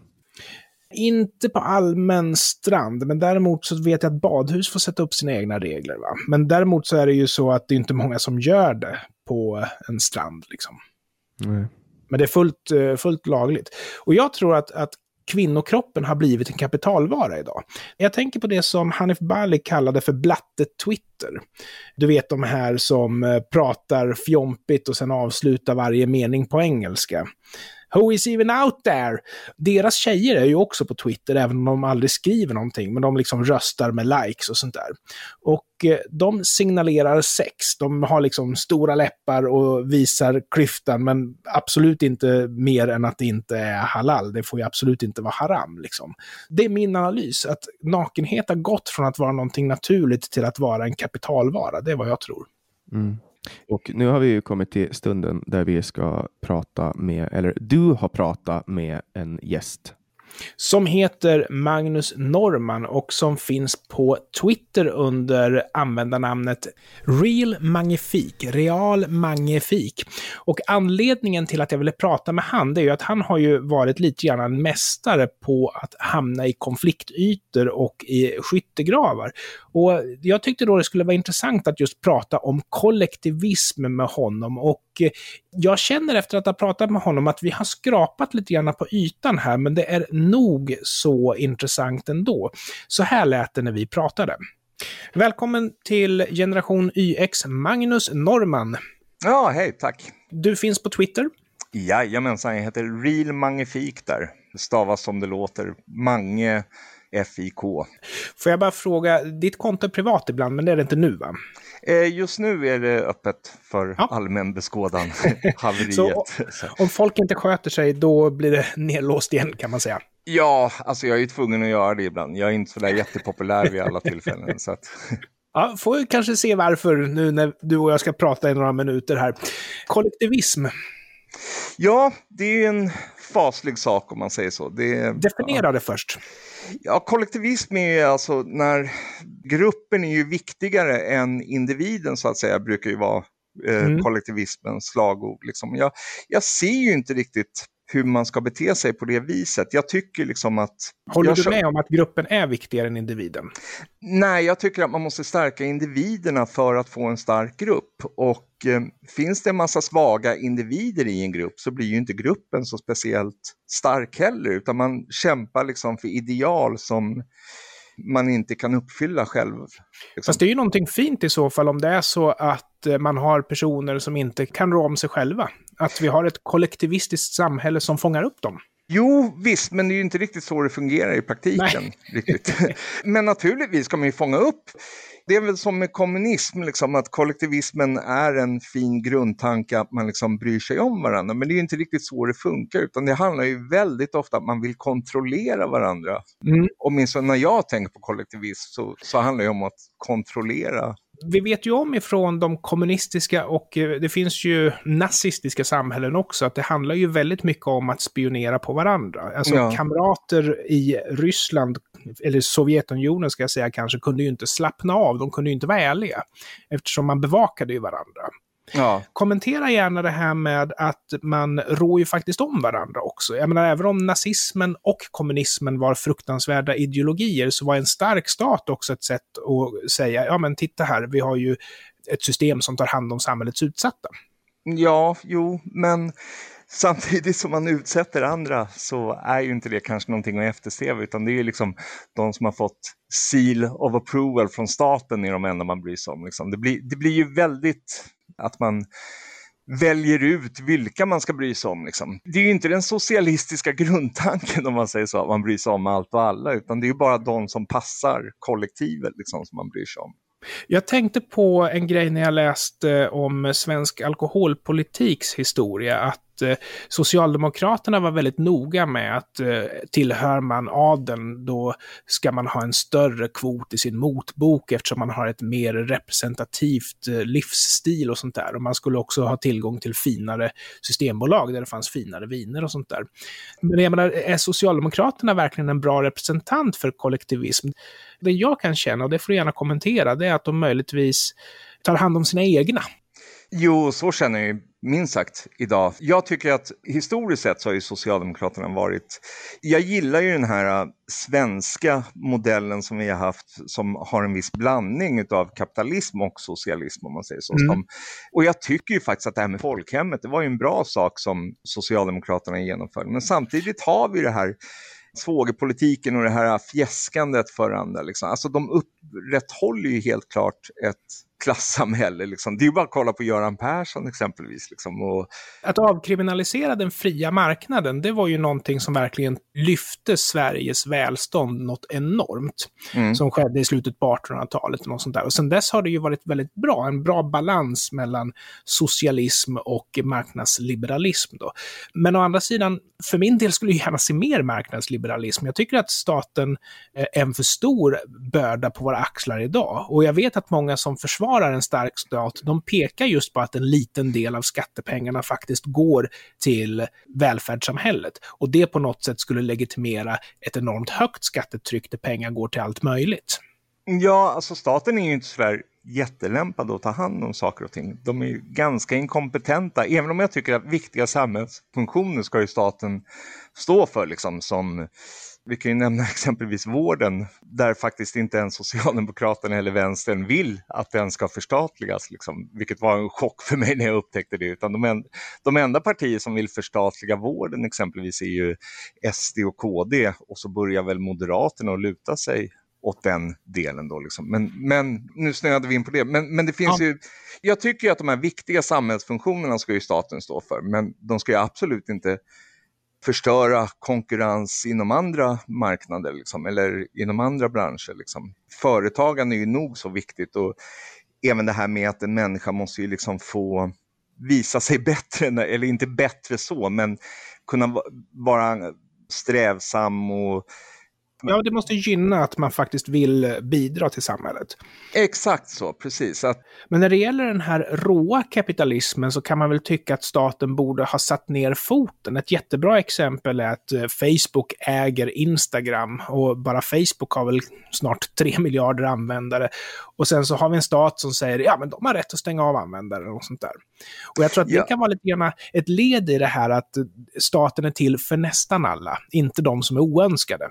Inte på allmän strand, men däremot så vet jag att badhus får sätta upp sina egna regler. Va? Men däremot så är det ju så att det är inte många som gör det på en strand. Liksom. Mm. Men det är fullt, eh, fullt lagligt. Och jag tror att, att kvinnokroppen har blivit en kapitalvara idag. Jag tänker på det som Hanif Bali kallade för blatte-Twitter. Du vet de här som eh, pratar fjompigt och sen avslutar varje mening på engelska. Who is even out there? Deras tjejer är ju också på Twitter, även om de aldrig skriver någonting, men de liksom röstar med likes och sånt där. Och eh, de signalerar sex. De har liksom stora läppar och visar klyftan, men absolut inte mer än att det inte är halal. Det får ju absolut inte vara haram. Liksom. Det är min analys, att nakenhet har gått från att vara någonting naturligt till att vara en kapitalvara. Det är vad jag tror. Mm. Och nu har vi ju kommit till stunden där vi ska prata med, eller du har pratat med en gäst som heter Magnus Norman och som finns på Twitter under användarnamnet Real Magnifik, Real Magnifik. Och anledningen till att jag ville prata med han, det är ju att han har ju varit lite grann en mästare på att hamna i konfliktytor och i skyttegravar. Och jag tyckte då det skulle vara intressant att just prata om kollektivism med honom och jag känner efter att ha pratat med honom att vi har skrapat lite grann på ytan här, men det är nog så intressant ändå. Så här lät det när vi pratade. Välkommen till Generation YX, Magnus Norman. Ja, hej, tack. Du finns på Twitter. Jajamensan, jag heter Real Magnifik där. Det stavas som det låter, Mange FIK. Får jag bara fråga, ditt konto är privat ibland, men det är det inte nu va? Eh, just nu är det öppet för ja. allmän beskådan, haveriet. Så, om folk inte sköter sig, då blir det nedlåst igen kan man säga. Ja, alltså jag är ju tvungen att göra det ibland. Jag är inte så där jättepopulär vid alla tillfällen. så att... Ja, får vi kanske se varför nu när du och jag ska prata i några minuter här. Kollektivism. Ja, det är en faslig sak om man säger så. Det, Definiera ja. det först. Ja, kollektivism är alltså när gruppen är ju viktigare än individen så att säga, brukar ju vara eh, mm. kollektivismens slagord. Liksom. Jag, jag ser ju inte riktigt hur man ska bete sig på det viset. Jag tycker liksom att... Håller du med om att gruppen är viktigare än individen? Nej, jag tycker att man måste stärka individerna för att få en stark grupp. Och eh, finns det en massa svaga individer i en grupp så blir ju inte gruppen så speciellt stark heller, utan man kämpar liksom för ideal som man inte kan uppfylla själv. Liksom. Fast det är ju någonting fint i så fall om det är så att eh, man har personer som inte kan rå om sig själva. Att vi har ett kollektivistiskt samhälle som fångar upp dem. Jo, visst, men det är ju inte riktigt så det fungerar i praktiken. Riktigt. men naturligtvis ska man ju fånga upp det är väl som med kommunism, liksom, att kollektivismen är en fin grundtanke att man liksom bryr sig om varandra. Men det är inte riktigt så det funkar, utan det handlar ju väldigt ofta om att man vill kontrollera varandra. Mm. Åtminstone när jag tänker på kollektivism så, så handlar det om att kontrollera vi vet ju om ifrån de kommunistiska och eh, det finns ju nazistiska samhällen också, att det handlar ju väldigt mycket om att spionera på varandra. Alltså ja. kamrater i Ryssland, eller Sovjetunionen ska jag säga kanske, kunde ju inte slappna av, de kunde ju inte vara ärliga. Eftersom man bevakade ju varandra. Ja. Kommentera gärna det här med att man rår ju faktiskt om varandra också. Jag menar, även om nazismen och kommunismen var fruktansvärda ideologier så var en stark stat också ett sätt att säga, ja men titta här, vi har ju ett system som tar hand om samhällets utsatta. Ja, jo, men samtidigt som man utsätter andra så är ju inte det kanske någonting att eftersträva utan det är ju liksom de som har fått seal of approval från staten är de enda man bryr sig om. Liksom. Det, blir, det blir ju väldigt att man väljer ut vilka man ska bry sig om. Liksom. Det är ju inte den socialistiska grundtanken om man säger så, att man bryr sig om allt och alla, utan det är ju bara de som passar kollektivet liksom, som man bryr sig om. Jag tänkte på en grej när jag läste eh, om svensk alkoholpolitiks historia, att Eh, Socialdemokraterna var väldigt noga med att eh, tillhör man adeln då ska man ha en större kvot i sin motbok eftersom man har ett mer representativt eh, livsstil och sånt där. Och man skulle också ha tillgång till finare systembolag där det fanns finare viner och sånt där. Men jag menar, är Socialdemokraterna verkligen en bra representant för kollektivism? Det jag kan känna, och det får du gärna kommentera, det är att de möjligtvis tar hand om sina egna. Jo, så känner jag minst sagt idag. Jag tycker att historiskt sett så har ju Socialdemokraterna varit... Jag gillar ju den här äh, svenska modellen som vi har haft som har en viss blandning av kapitalism och socialism om man säger så. Mm. och jag tycker ju faktiskt att det här med folkhemmet, det var ju en bra sak som Socialdemokraterna genomförde. Men samtidigt har vi det här svågerpolitiken och det här fjäskandet för andra. Liksom. Alltså de upprätthåller ju helt klart ett klassamhälle. Liksom. Det är ju bara att kolla på Göran Persson exempelvis. Liksom, och... Att avkriminalisera den fria marknaden, det var ju någonting som verkligen lyfte Sveriges välstånd något enormt. Mm. Som skedde i slutet på 1800-talet och något sånt där. Och sen dess har det ju varit väldigt bra, en bra balans mellan socialism och marknadsliberalism. Då. Men å andra sidan, för min del skulle jag gärna se mer marknadsliberalism. Jag tycker att staten är en för stor börda på våra axlar idag. Och jag vet att många som försvarar försvarar en stark stat, de pekar just på att en liten del av skattepengarna faktiskt går till välfärdssamhället. Och det på något sätt skulle legitimera ett enormt högt skattetryck där pengar går till allt möjligt. Ja, alltså staten är ju inte sådär jättelämpad att ta hand om saker och ting. De är ju ganska inkompetenta, även om jag tycker att viktiga samhällsfunktioner ska ju staten stå för, liksom som vi kan ju nämna exempelvis vården, där faktiskt inte ens Socialdemokraterna eller vänstern vill att den ska förstatligas, liksom, vilket var en chock för mig när jag upptäckte det. Utan de, en, de enda partier som vill förstatliga vården exempelvis är ju SD och KD och så börjar väl Moderaterna att luta sig åt den delen då. Liksom. Men, men nu snöade vi in på det. Men, men det finns ja. ju, jag tycker att de här viktiga samhällsfunktionerna ska ju staten stå för, men de ska ju absolut inte förstöra konkurrens inom andra marknader liksom, eller inom andra branscher. Liksom. Företagande är ju nog så viktigt och även det här med att en människa måste ju liksom få visa sig bättre, eller inte bättre så, men kunna vara strävsam och ja, det måste gynna att man faktiskt vill bidra till samhället. Exakt så, precis. Att... Men när det gäller den här råa kapitalismen så kan man väl tycka att staten borde ha satt ner foten. Ett jättebra exempel är att eh, Facebook äger Instagram och bara Facebook har väl snart 3 miljarder användare. Och sen så har vi en stat som säger ja men de har rätt att stänga av användare och sånt där. Och jag tror att det kan vara lite grann ett led i det här att staten är till för nästan alla, inte de som är oönskade.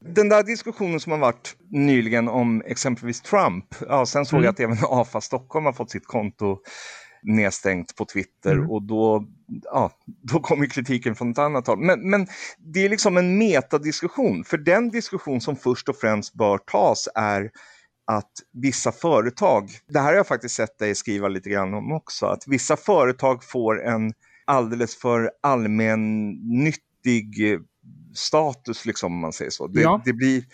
Den där diskussionen som har varit nyligen om exempelvis Trump, ja, sen såg mm. jag att även AFA Stockholm har fått sitt konto nedstängt på Twitter mm. och då, ja, då kommer kritiken från ett annat håll. Men, men det är liksom en metadiskussion, för den diskussion som först och främst bör tas är att vissa företag, det här har jag faktiskt sett dig skriva lite grann om också, att vissa företag får en alldeles för allmännyttig status, liksom, om man säger så. Det, ja. det blir,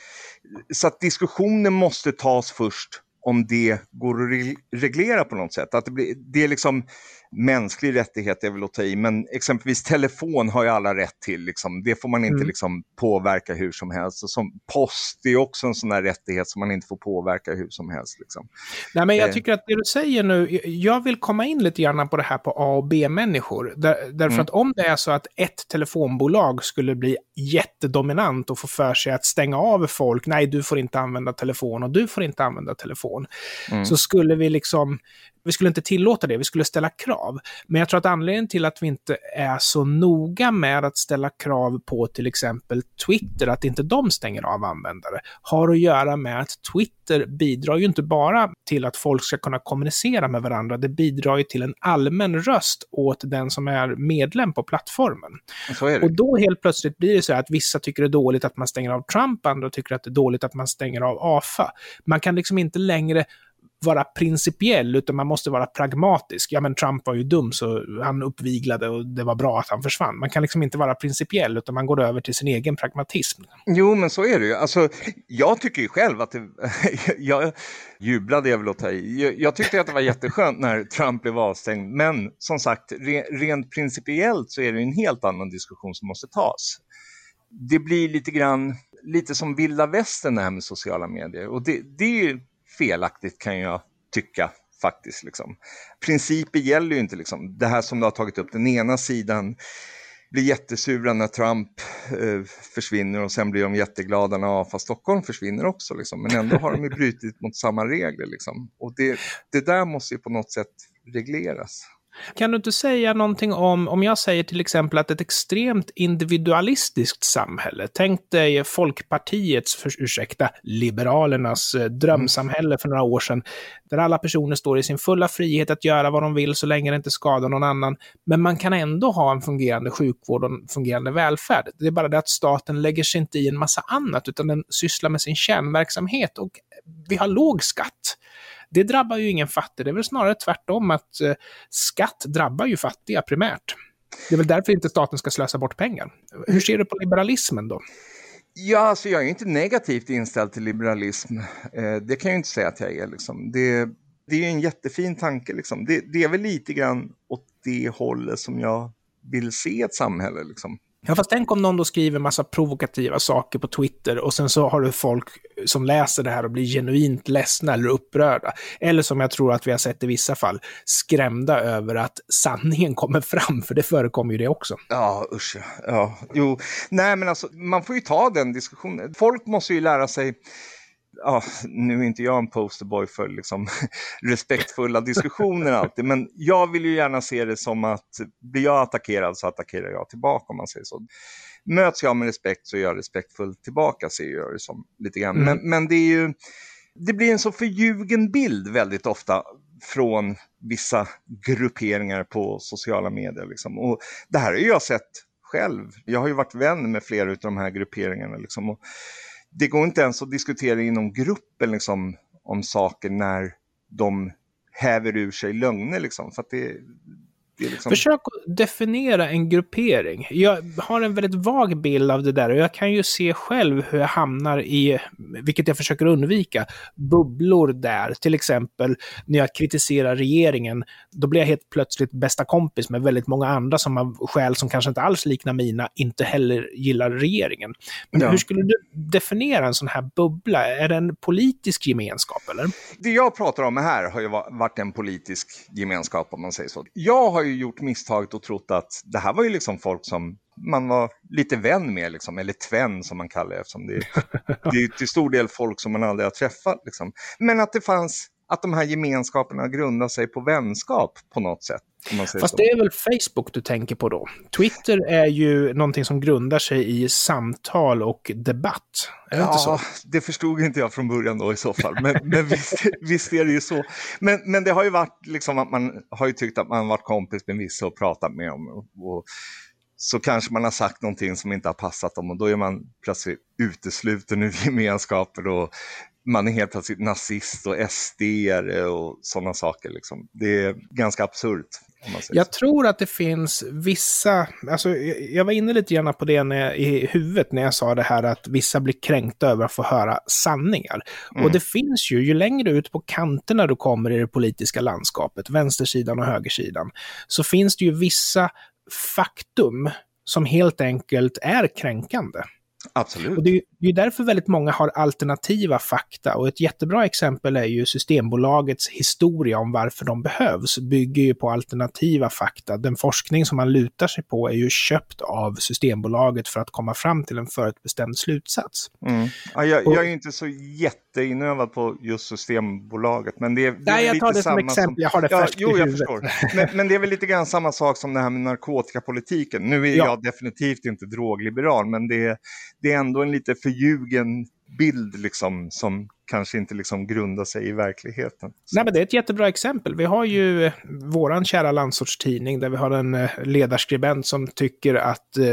så att diskussionen måste tas först om det går att reglera på något sätt. Att det, blir, det är liksom mänsklig rättighet är väl att ta i, men exempelvis telefon har ju alla rätt till. Liksom. Det får man inte mm. liksom, påverka hur som helst. Och som post är också en sån här rättighet som man inte får påverka hur som helst. Liksom. Nej, men jag eh. tycker att det du säger nu, jag vill komma in lite grann på det här på A och B-människor. Där, därför mm. att om det är så att ett telefonbolag skulle bli jättedominant och få för sig att stänga av folk, nej du får inte använda telefon och du får inte använda telefon, mm. så skulle vi liksom vi skulle inte tillåta det, vi skulle ställa krav. Men jag tror att anledningen till att vi inte är så noga med att ställa krav på till exempel Twitter, att inte de stänger av användare, har att göra med att Twitter bidrar ju inte bara till att folk ska kunna kommunicera med varandra, det bidrar ju till en allmän röst åt den som är medlem på plattformen. Och då helt plötsligt blir det så att vissa tycker det är dåligt att man stänger av Trump, andra tycker att det är dåligt att man stänger av AFA. Man kan liksom inte längre vara principiell, utan man måste vara pragmatisk. Ja, men Trump var ju dum, så han uppviglade och det var bra att han försvann. Man kan liksom inte vara principiell, utan man går över till sin egen pragmatism. Jo, men så är det ju. Alltså, jag tycker ju själv att det... jag jublade jag väl åt här. Jag tyckte att det var jätteskönt när Trump blev avstängd, men som sagt, re, rent principiellt så är det en helt annan diskussion som måste tas. Det blir lite grann, lite som vilda västern det här med sociala medier. Och det, det är ju felaktigt kan jag tycka faktiskt. Liksom. Principer gäller ju inte liksom. det här som du har tagit upp, den ena sidan blir jättesura när Trump eh, försvinner och sen blir de jätteglada när AFA Stockholm försvinner också. Liksom. Men ändå har de ju brutit mot samma regler. Liksom. Och det, det där måste ju på något sätt regleras. Kan du inte säga någonting om, om jag säger till exempel att ett extremt individualistiskt samhälle, tänk dig Folkpartiets, för, ursäkta, Liberalernas eh, drömsamhälle för några år sedan, där alla personer står i sin fulla frihet att göra vad de vill så länge det inte skadar någon annan. Men man kan ändå ha en fungerande sjukvård och en fungerande välfärd. Det är bara det att staten lägger sig inte i en massa annat, utan den sysslar med sin kärnverksamhet och vi har låg skatt det drabbar ju ingen fattig. Det är väl snarare tvärtom att eh, skatt drabbar ju fattiga primärt. Det är väl därför inte staten ska slösa bort pengar. Hur ser du på liberalismen då? Ja, alltså jag är inte negativt inställd till liberalism. Eh, det kan jag inte säga att jag är. Liksom. Det, det är en jättefin tanke. Liksom. Det, det, är väl lite grann åt det hållet som jag vill se ett samhälle. Liksom. Ja, fast tänk om någon då skriver massa provokativa saker på Twitter och sen så har du folk som läser det här och blir genuint ledsna eller upprörda. Eller som jag tror att vi har sett i vissa fall, skrämda över att sanningen kommer fram, för det förekommer ju det också. Ja, usch ja. Jo, nej men alltså man får ju ta den diskussionen. Folk måste ju lära sig ja, nu är inte jag en posterboy för liksom, respektfulla diskussioner alltid, men jag vill ju gärna se det som att blir jag attackerad så attackerar jag tillbaka om man säger så. Möts jag med respekt så är jag respektfull tillbaka ser jag det som lite grann. Mm. Men, men det är ju, det blir en så förljugen bild väldigt ofta från vissa grupperingar på sociala medier. Liksom. Och det här har jag sett själv. Jag har ju varit vän med flera av de här grupperingarna. Liksom. Och det går inte ens att diskutera inom gruppen liksom, om saker när de häver ur sig lögner. Liksom, för det, Liksom... Försök att definiera en gruppering. Jag har en väldigt vag bild av det där och jag kan ju se själv hur jag hamnar i, vilket jag försöker undvika, bubblor där. Till exempel när jag kritiserar regeringen, då blir jag helt plötsligt bästa kompis med väldigt många andra som av skäl som kanske inte alls liknar mina inte heller gillar regeringen. Men ja. hur skulle du definiera en sån här bubbla? Är det en politisk gemenskap eller? Det jag pratar om här har ju varit en politisk gemenskap om man säger så. Jag har ju gjort misstaget och trott att det här var ju liksom folk som man var lite vän med, liksom, eller tvän som man kallar det, eftersom det, det är till stor del folk som man aldrig har träffat. Liksom. Men att det fanns att de här gemenskaperna grundar sig på vänskap på något sätt. Fast så. det är väl Facebook du tänker på då? Twitter är ju någonting som grundar sig i samtal och debatt. Är det ja, inte så? det förstod inte jag från början då i så fall. Men, men visst, visst, är det ju så. Men, men det har ju varit liksom att man har ju tyckt att man varit kompis med vissa och pratat med dem. Och, och, så kanske man har sagt någonting som inte har passat dem och då är man plötsligt utesluten ur gemenskaper och man är helt plötsligt nazist och sd och sådana saker. Liksom. Det är ganska absurt. Jag tror att det finns vissa, alltså jag var inne lite grann på det när jag, i huvudet när jag sa det här att vissa blir kränkta över att få höra sanningar. Mm. Och det finns ju, ju längre ut på kanterna du kommer i det politiska landskapet, vänstersidan och högersidan, så finns det ju vissa faktum som helt enkelt är kränkande. Absolut. Och det, är, det är därför väldigt många har alternativa fakta. Och ett jättebra exempel är ju Systembolagets historia om varför de behövs, bygger ju på alternativa fakta. Den forskning som man lutar sig på är ju köpt av Systembolaget för att komma fram till en förutbestämd slutsats. Mm. Ja, jag, jag, är inte så jätteinövad på just Systembolaget, men det är, det Nej, jag tar det som exempel, som, jag har det ja, färskt Jo, jag förstår. Men, men, det är väl lite grann samma sak som det här med narkotikapolitiken. Nu är ja. jag definitivt inte drogliberal, men det är det är ändå en lite förljugen bild liksom som kanske inte liksom grundar sig i verkligheten. Nej, men det är ett jättebra exempel. Vi har ju våran kära landsortstidning där vi har en eh, ledarskribent som tycker att eh,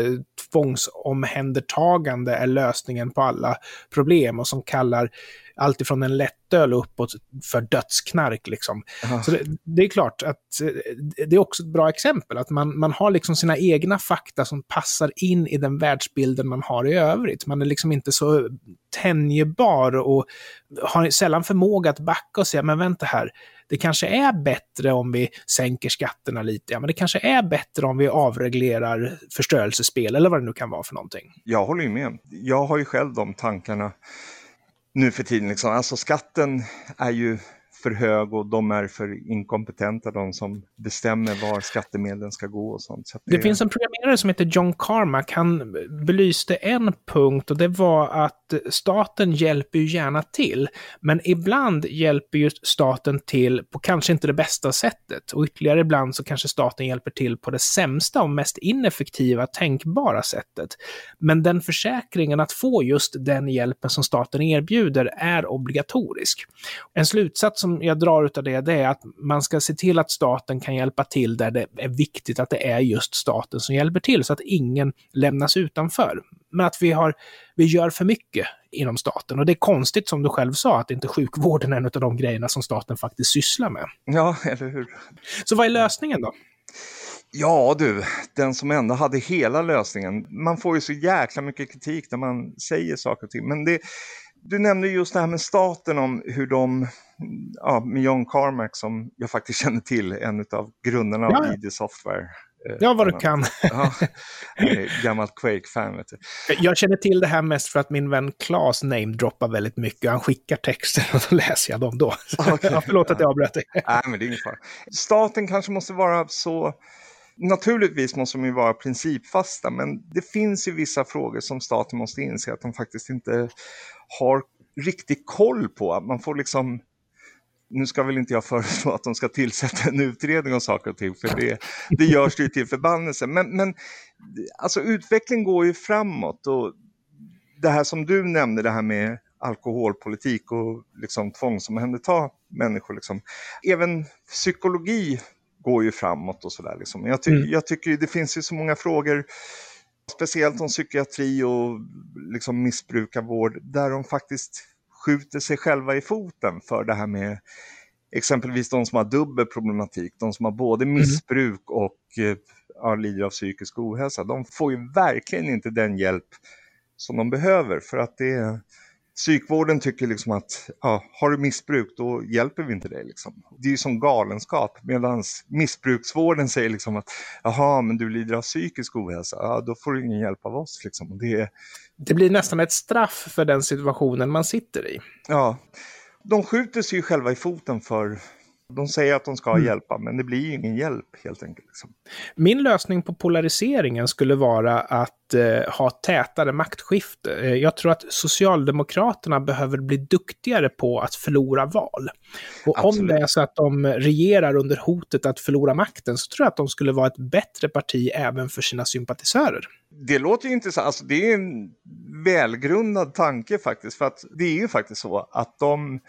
tvångsomhändertagande är lösningen på alla problem och som kallar alltifrån en lättöl uppåt för dödsknark. Liksom. Så det, det, är klart att eh, det är också ett bra exempel, att man, man har liksom sina egna fakta som passar in i den världsbilden man har i övrigt. Man är liksom inte så tänjbar och har sällan förmåga att backa och säga, men vänta här, det kanske är bättre om vi sänker skatterna lite, ja, men det kanske är bättre om vi avreglerar förstörelsespel eller vad det nu kan vara för någonting. Jag håller ju med. Jag har ju själv de tankarna nu för tiden. Liksom. Alltså skatten är ju för hög och de är för inkompetenta, de som bestämmer var skattemedlen ska gå och sånt. Så det... det... finns en programmerare som heter John Carmack. Han belyste en punkt och det var att staten hjälper ju gärna till, men ibland hjälper ju staten till på kanske inte det bästa sättet. Och ytterligare ibland så kanske staten hjälper till på det sämsta och mest ineffektiva tänkbara sättet. Men den försäkringen att få just den hjälpen som staten erbjuder är obligatorisk. En slutsats som som jag drar av det, det är att man ska se till att staten kan hjälpa till där det är viktigt att det är just staten som hjälper till, så att ingen lämnas utanför. Men att vi, har, vi gör för mycket inom staten. Och det är konstigt, som du själv sa, att inte sjukvården är en av de grejerna som staten faktiskt sysslar med. Ja, eller hur. Så vad är lösningen då? Ja du, den som ändå hade hela lösningen. Man får ju så jäkla mycket kritik när man säger saker och ting. Men det, du nämnde just det här med staten om hur de, ja, med John Carmack som jag faktiskt känner till, en av grundarna av ja. ID Software. Eh, ja, vad du kan. Ja, gammalt Quake-fan. Vet du. Jag känner till det här mest för att min vän Claes namedroppar väldigt mycket. Han skickar texter och då läser jag dem då. Okay. Ja, förlåt att jag avbröt dig. Nej, men det är ingen fara. Staten kanske måste vara så Naturligtvis måste de ju vara principfasta, men det finns ju vissa frågor som staten måste inse att de faktiskt inte har riktig koll på. Man får liksom nu ska väl inte jag föreslå att de ska tillsätta en utredning om saker och ting, för det, det görs ju till förbannelse. Men, men alltså utveckling går ju framåt och det här som du nämnde, det här med alkoholpolitik och liksom tvångsomhänderta människor. Liksom. Även psykologi går ju framåt och sådär. Liksom. Jag, ty mm. jag tycker det finns ju så många frågor, speciellt om psykiatri och liksom missbrukarvård, där de faktiskt skjuter sig själva i foten för det här med exempelvis de som har dubbel problematik, de som har både mm. missbruk och eh, ja, lider av psykisk ohälsa, de får ju verkligen inte den hjälp som de behöver för att det Psykvården tycker liksom att ja, har du missbruk då hjälper vi inte dig. Liksom. Det är ju som galenskap medan missbruksvården säger liksom att jaha men du lider av psykisk ohälsa, ja, då får du ingen hjälp av oss. Liksom. Det... det blir nästan ett straff för den situationen man sitter i. Ja, de skjuter sig ju själva i foten för de säger att de ska mm. hjälpa, men det blir ingen hjälp helt enkelt. Liksom. Min lösning på polariseringen skulle vara att eh, ha tätare maktskifte. Eh, jag tror att Socialdemokraterna behöver bli duktigare på att förlora val. Och Absolut. om det är så att de regerar under hotet att förlora makten så tror jag att de skulle vara ett bättre parti även för sina sympatisörer. Det låter ju intressant. Alltså, det är en välgrundad tanke faktiskt. För att det är ju faktiskt så att de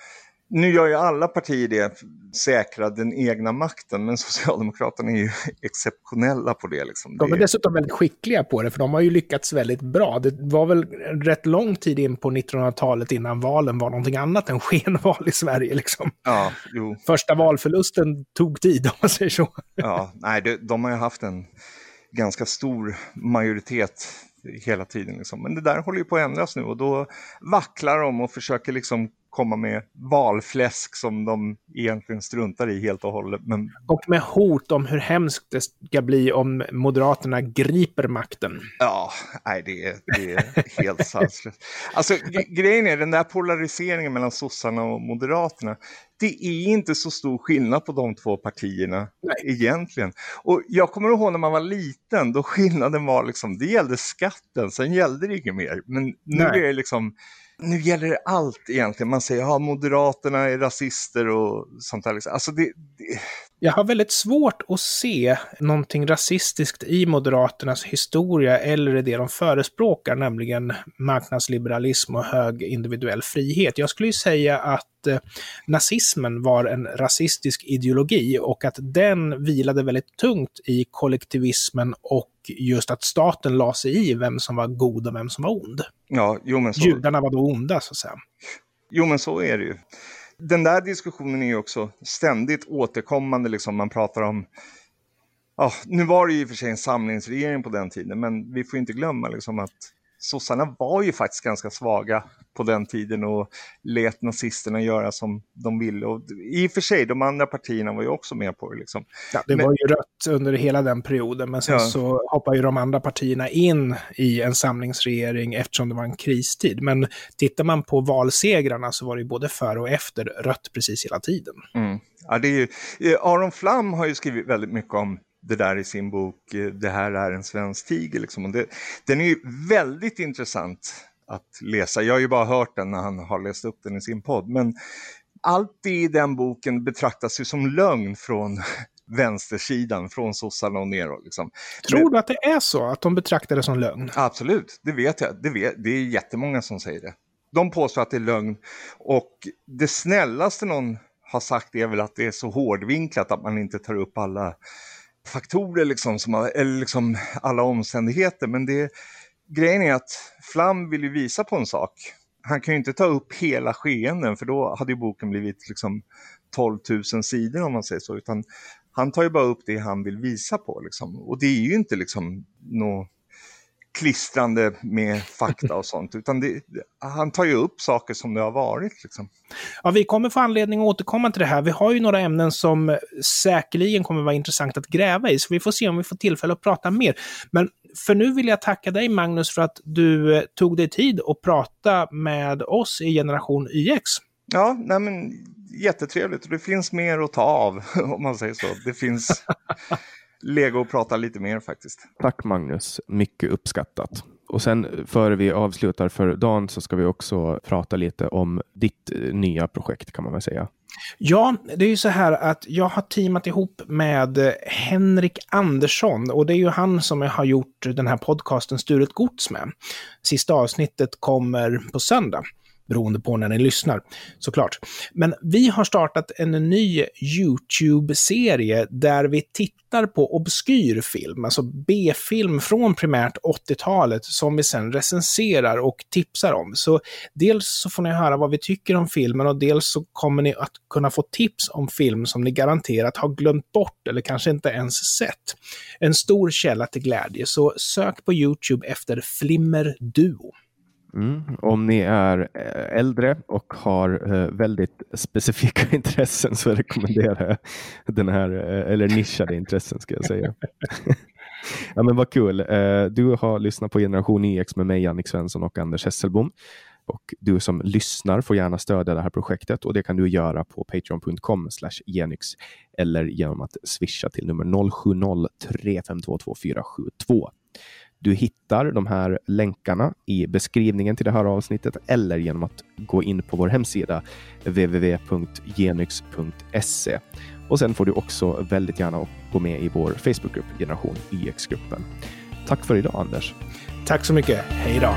nu gör ju alla partier det, säkra den egna makten, men Socialdemokraterna är ju exceptionella på det. Liksom. De är dessutom väldigt skickliga på det, för de har ju lyckats väldigt bra. Det var väl rätt lång tid in på 1900-talet innan valen var någonting annat än skenval i Sverige. Liksom. Ja, jo. Första valförlusten tog tid, om man säger så. Ja, nej, de, de har ju haft en ganska stor majoritet hela tiden. Liksom. Men det där håller ju på att ändras nu och då vacklar de och försöker liksom komma med valfläsk som de egentligen struntar i helt och hållet. Men... Och med hot om hur hemskt det ska bli om Moderaterna griper makten. Ja, nej det är, det är helt sanslöst. Alltså grejen är den där polariseringen mellan sossarna och Moderaterna. Det är inte så stor skillnad på de två partierna nej. egentligen. Och jag kommer ihåg när man var liten, då skillnaden var liksom, det gällde skatten, sen gällde det inget mer. Men nu nej. är det liksom nu gäller det allt egentligen. Man säger att ja, Moderaterna är rasister och sånt där. Liksom. Alltså det, det... Jag har väldigt svårt att se någonting rasistiskt i Moderaternas historia eller i det de förespråkar, nämligen marknadsliberalism och hög individuell frihet. Jag skulle ju säga att eh, nazismen var en rasistisk ideologi och att den vilade väldigt tungt i kollektivismen och just att staten la sig i vem som var god och vem som var ond. Ja, jo, men så... Judarna var då onda, så att säga. Jo, men så är det ju. Den där diskussionen är ju också ständigt återkommande, liksom man pratar om Ja, nu var det ju i och för sig en samlingsregering på den tiden, men vi får inte glömma liksom att sossarna var ju faktiskt ganska svaga på den tiden och lät nazisterna göra som de ville. Och I och för sig, de andra partierna var ju också med på det. Liksom. Ja, det men... var ju rött under hela den perioden, men sen ja. så hoppade ju de andra partierna in i en samlingsregering eftersom det var en kristid. Men tittar man på valsegrarna så var det ju både före och efter rött precis hela tiden. Mm. Ja, det är ju, Aron Flam har ju skrivit väldigt mycket om det där i sin bok eh, Det här är en svensk tiger. Liksom. Det, den är ju väldigt intressant att läsa. Jag har ju bara hört den när han har läst upp den i sin podd. Men allt i den boken betraktas ju som lögn från vänstersidan, från sossarna och neråt. Liksom. Tror du att det är så, att de betraktar det som lögn? Absolut, det vet jag. Det, vet, det är jättemånga som säger det. De påstår att det är lögn och det snällaste någon har sagt är väl att det är så hårdvinklat att man inte tar upp alla faktorer, liksom, som, eller liksom alla omständigheter. Men det, grejen är att Flam vill ju visa på en sak. Han kan ju inte ta upp hela skeenden för då hade ju boken blivit liksom 12 000 sidor om man säger så. Utan han tar ju bara upp det han vill visa på. Liksom. Och det är ju inte liksom något klistrande med fakta och sånt, utan det, han tar ju upp saker som det har varit. Liksom. Ja, vi kommer få anledning att återkomma till det här. Vi har ju några ämnen som säkerligen kommer vara intressant att gräva i, så vi får se om vi får tillfälle att prata mer. Men för nu vill jag tacka dig, Magnus, för att du eh, tog dig tid att prata med oss i Generation YX. Ja, nej men jättetrevligt. Det finns mer att ta av, om man säger så. Det finns Lego och prata lite mer faktiskt. Tack Magnus, mycket uppskattat. Och sen före vi avslutar för dagen så ska vi också prata lite om ditt eh, nya projekt kan man väl säga. Ja, det är ju så här att jag har teamat ihop med Henrik Andersson och det är ju han som jag har gjort den här podcasten Sturet Gods med. Sista avsnittet kommer på söndag beroende på när ni lyssnar, såklart. Men vi har startat en ny YouTube-serie där vi tittar på obskyr film, alltså B-film från primärt 80-talet, som vi sen recenserar och tipsar om. Så dels så får ni höra vad vi tycker om filmen och dels så kommer ni att kunna få tips om film som ni garanterat har glömt bort eller kanske inte ens sett. En stor källa till glädje, så sök på YouTube efter Flimmer Duo. Mm. Om ni är eh, äldre och har eh, väldigt specifika intressen så rekommenderar jag den här, eh, eller nischade intressen ska jag säga. ja, men vad kul. Du har lyssnat på Generation IX med mig, Jannik Svensson och Anders Hesselbom. Och du som lyssnar får gärna stödja det här projektet och det kan du göra på patreon.com genyx eller genom att swisha till nummer 070 352 2472. Du hittar de här länkarna i beskrivningen till det här avsnittet eller genom att gå in på vår hemsida www.genyx.se. Och sen får du också väldigt gärna gå med i vår Facebookgrupp Generation YX-gruppen. Tack för idag Anders. Tack så mycket. Hej då.